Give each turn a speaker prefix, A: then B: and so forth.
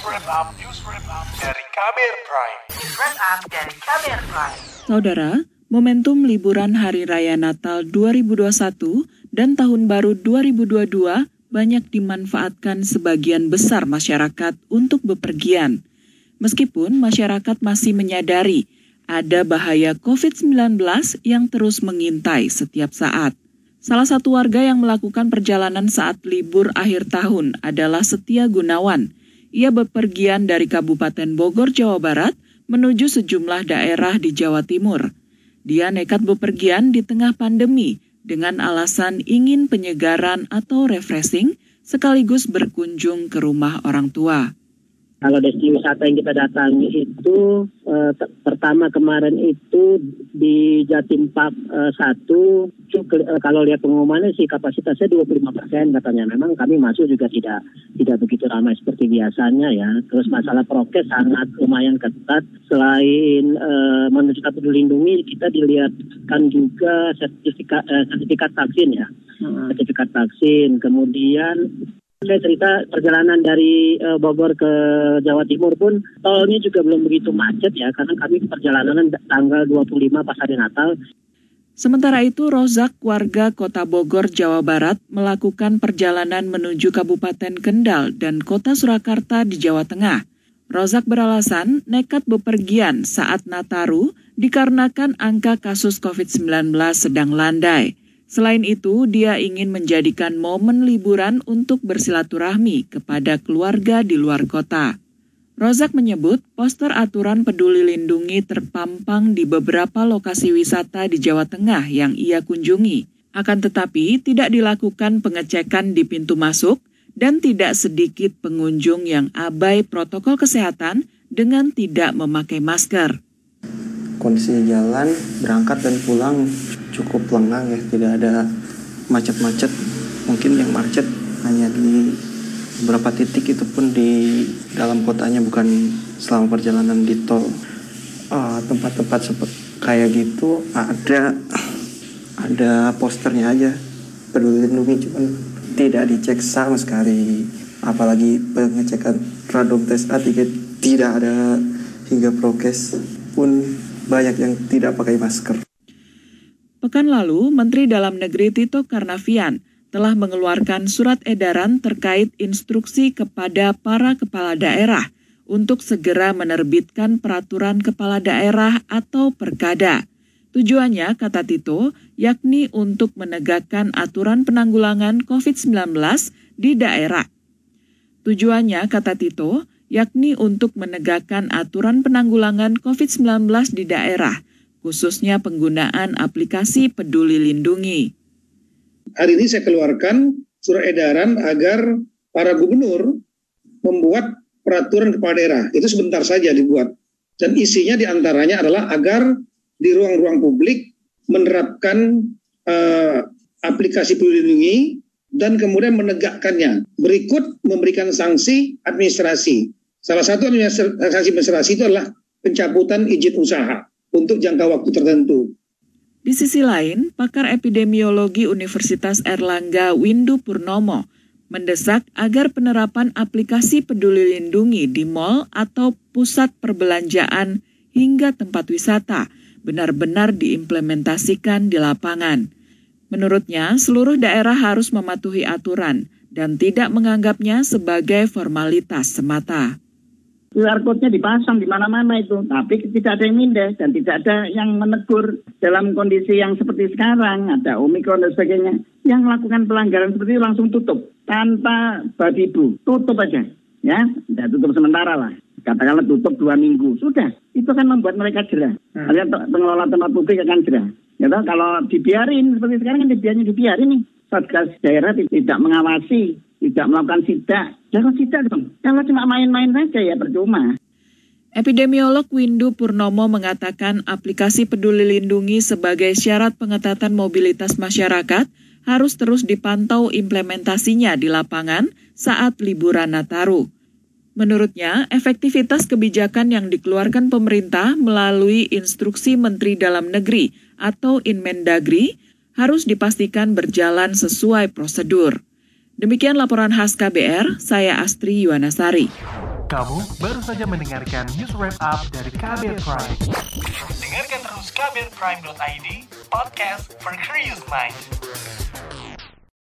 A: wrap up, news dari Kamer Prime.
B: Saudara, momentum liburan Hari Raya Natal 2021 dan Tahun Baru 2022 banyak dimanfaatkan sebagian besar masyarakat untuk bepergian. Meskipun masyarakat masih menyadari ada bahaya COVID-19 yang terus mengintai setiap saat. Salah satu warga yang melakukan perjalanan saat libur akhir tahun adalah Setia Gunawan. Ia bepergian dari Kabupaten Bogor, Jawa Barat menuju sejumlah daerah di Jawa Timur. Dia nekat bepergian di tengah pandemi dengan alasan ingin penyegaran atau refreshing sekaligus berkunjung ke rumah orang tua.
C: Kalau destinasi wisata yang kita datangi itu eh, pertama kemarin itu di Jatim Park eh, satu eh, kalau lihat pengumumannya sih kapasitasnya 25 persen katanya. Memang kami masuk juga tidak tidak begitu ramai seperti biasanya ya. Terus masalah prokes sangat lumayan ketat. Selain eh, menunjukkan peduli lindungi, kita dilihatkan juga sertifikat eh, sertifikat vaksin ya. Hmm. Sertifikat vaksin. Kemudian saya cerita perjalanan dari uh, Bogor ke Jawa Timur pun tolnya juga belum begitu macet ya karena kami perjalanan tanggal 25 pas hari Natal.
B: Sementara itu, Rozak, warga kota Bogor, Jawa Barat, melakukan perjalanan menuju Kabupaten Kendal dan kota Surakarta di Jawa Tengah. Rozak beralasan nekat bepergian saat Nataru dikarenakan angka kasus COVID-19 sedang landai. Selain itu, dia ingin menjadikan momen liburan untuk bersilaturahmi kepada keluarga di luar kota. Rozak menyebut poster aturan peduli lindungi terpampang di beberapa lokasi wisata di Jawa Tengah yang ia kunjungi. Akan tetapi, tidak dilakukan pengecekan di pintu masuk dan tidak sedikit pengunjung yang abai protokol kesehatan dengan tidak memakai masker.
D: Kondisi jalan, berangkat dan pulang cukup lengang ya tidak ada macet-macet. Mungkin yang macet hanya di beberapa titik itu pun di dalam kotanya bukan selama perjalanan di tol. Ah, tempat-tempat seperti kayak gitu ada ada posternya aja peduli lindungi cuman tidak dicek sama sekali. Apalagi pengecekan random tes antigen tidak ada hingga prokes pun banyak yang tidak pakai masker
B: Pekan lalu, Menteri Dalam Negeri Tito Karnavian telah mengeluarkan surat edaran terkait instruksi kepada para kepala daerah untuk segera menerbitkan peraturan kepala daerah atau perkada. Tujuannya, kata Tito, yakni untuk menegakkan aturan penanggulangan COVID-19 di daerah. Tujuannya, kata Tito, yakni untuk menegakkan aturan penanggulangan COVID-19 di daerah – khususnya penggunaan aplikasi Peduli Lindungi.
E: Hari ini saya keluarkan surat edaran agar para gubernur membuat peraturan kepala daerah. Itu sebentar saja dibuat. Dan isinya di antaranya adalah agar di ruang-ruang publik menerapkan uh, aplikasi peduli lindungi dan kemudian menegakkannya. Berikut memberikan sanksi administrasi. Salah satu sanksi administrasi itu adalah pencabutan izin usaha untuk jangka waktu tertentu.
B: Di sisi lain, pakar epidemiologi Universitas Erlangga Windu Purnomo mendesak agar penerapan aplikasi peduli lindungi di mal atau pusat perbelanjaan hingga tempat wisata benar-benar diimplementasikan di lapangan. Menurutnya, seluruh daerah harus mematuhi aturan dan tidak menganggapnya sebagai formalitas semata.
C: QR code-nya dipasang di mana-mana itu, tapi tidak ada yang mindah dan tidak ada yang menegur dalam kondisi yang seperti sekarang, ada Omikron dan sebagainya. Yang melakukan pelanggaran seperti itu langsung tutup, tanpa badibu, tutup aja. Ya, tidak tutup sementara lah. Katakanlah tutup dua minggu, sudah. Itu kan membuat mereka jerah. Hmm. pengelola tempat publik akan jerah. Ya, kalau dibiarin, seperti sekarang kan dibiarin, dibiarin nih. Satgas daerah tidak mengawasi tidak melakukan sidak, jangan sidak dong. Kalau cuma main-main saja ya percuma.
B: Epidemiolog Windu Purnomo mengatakan aplikasi peduli lindungi sebagai syarat pengetatan mobilitas masyarakat harus terus dipantau implementasinya di lapangan saat liburan Nataru. Menurutnya, efektivitas kebijakan yang dikeluarkan pemerintah melalui instruksi Menteri Dalam Negeri atau Inmendagri harus dipastikan berjalan sesuai prosedur. Demikian laporan khas KBR, saya Astri Yuwanasari.
A: Kamu baru saja mendengarkan news wrap up dari Kabel Prime. Dengarkan terus kbrprime.id, podcast for curious mind.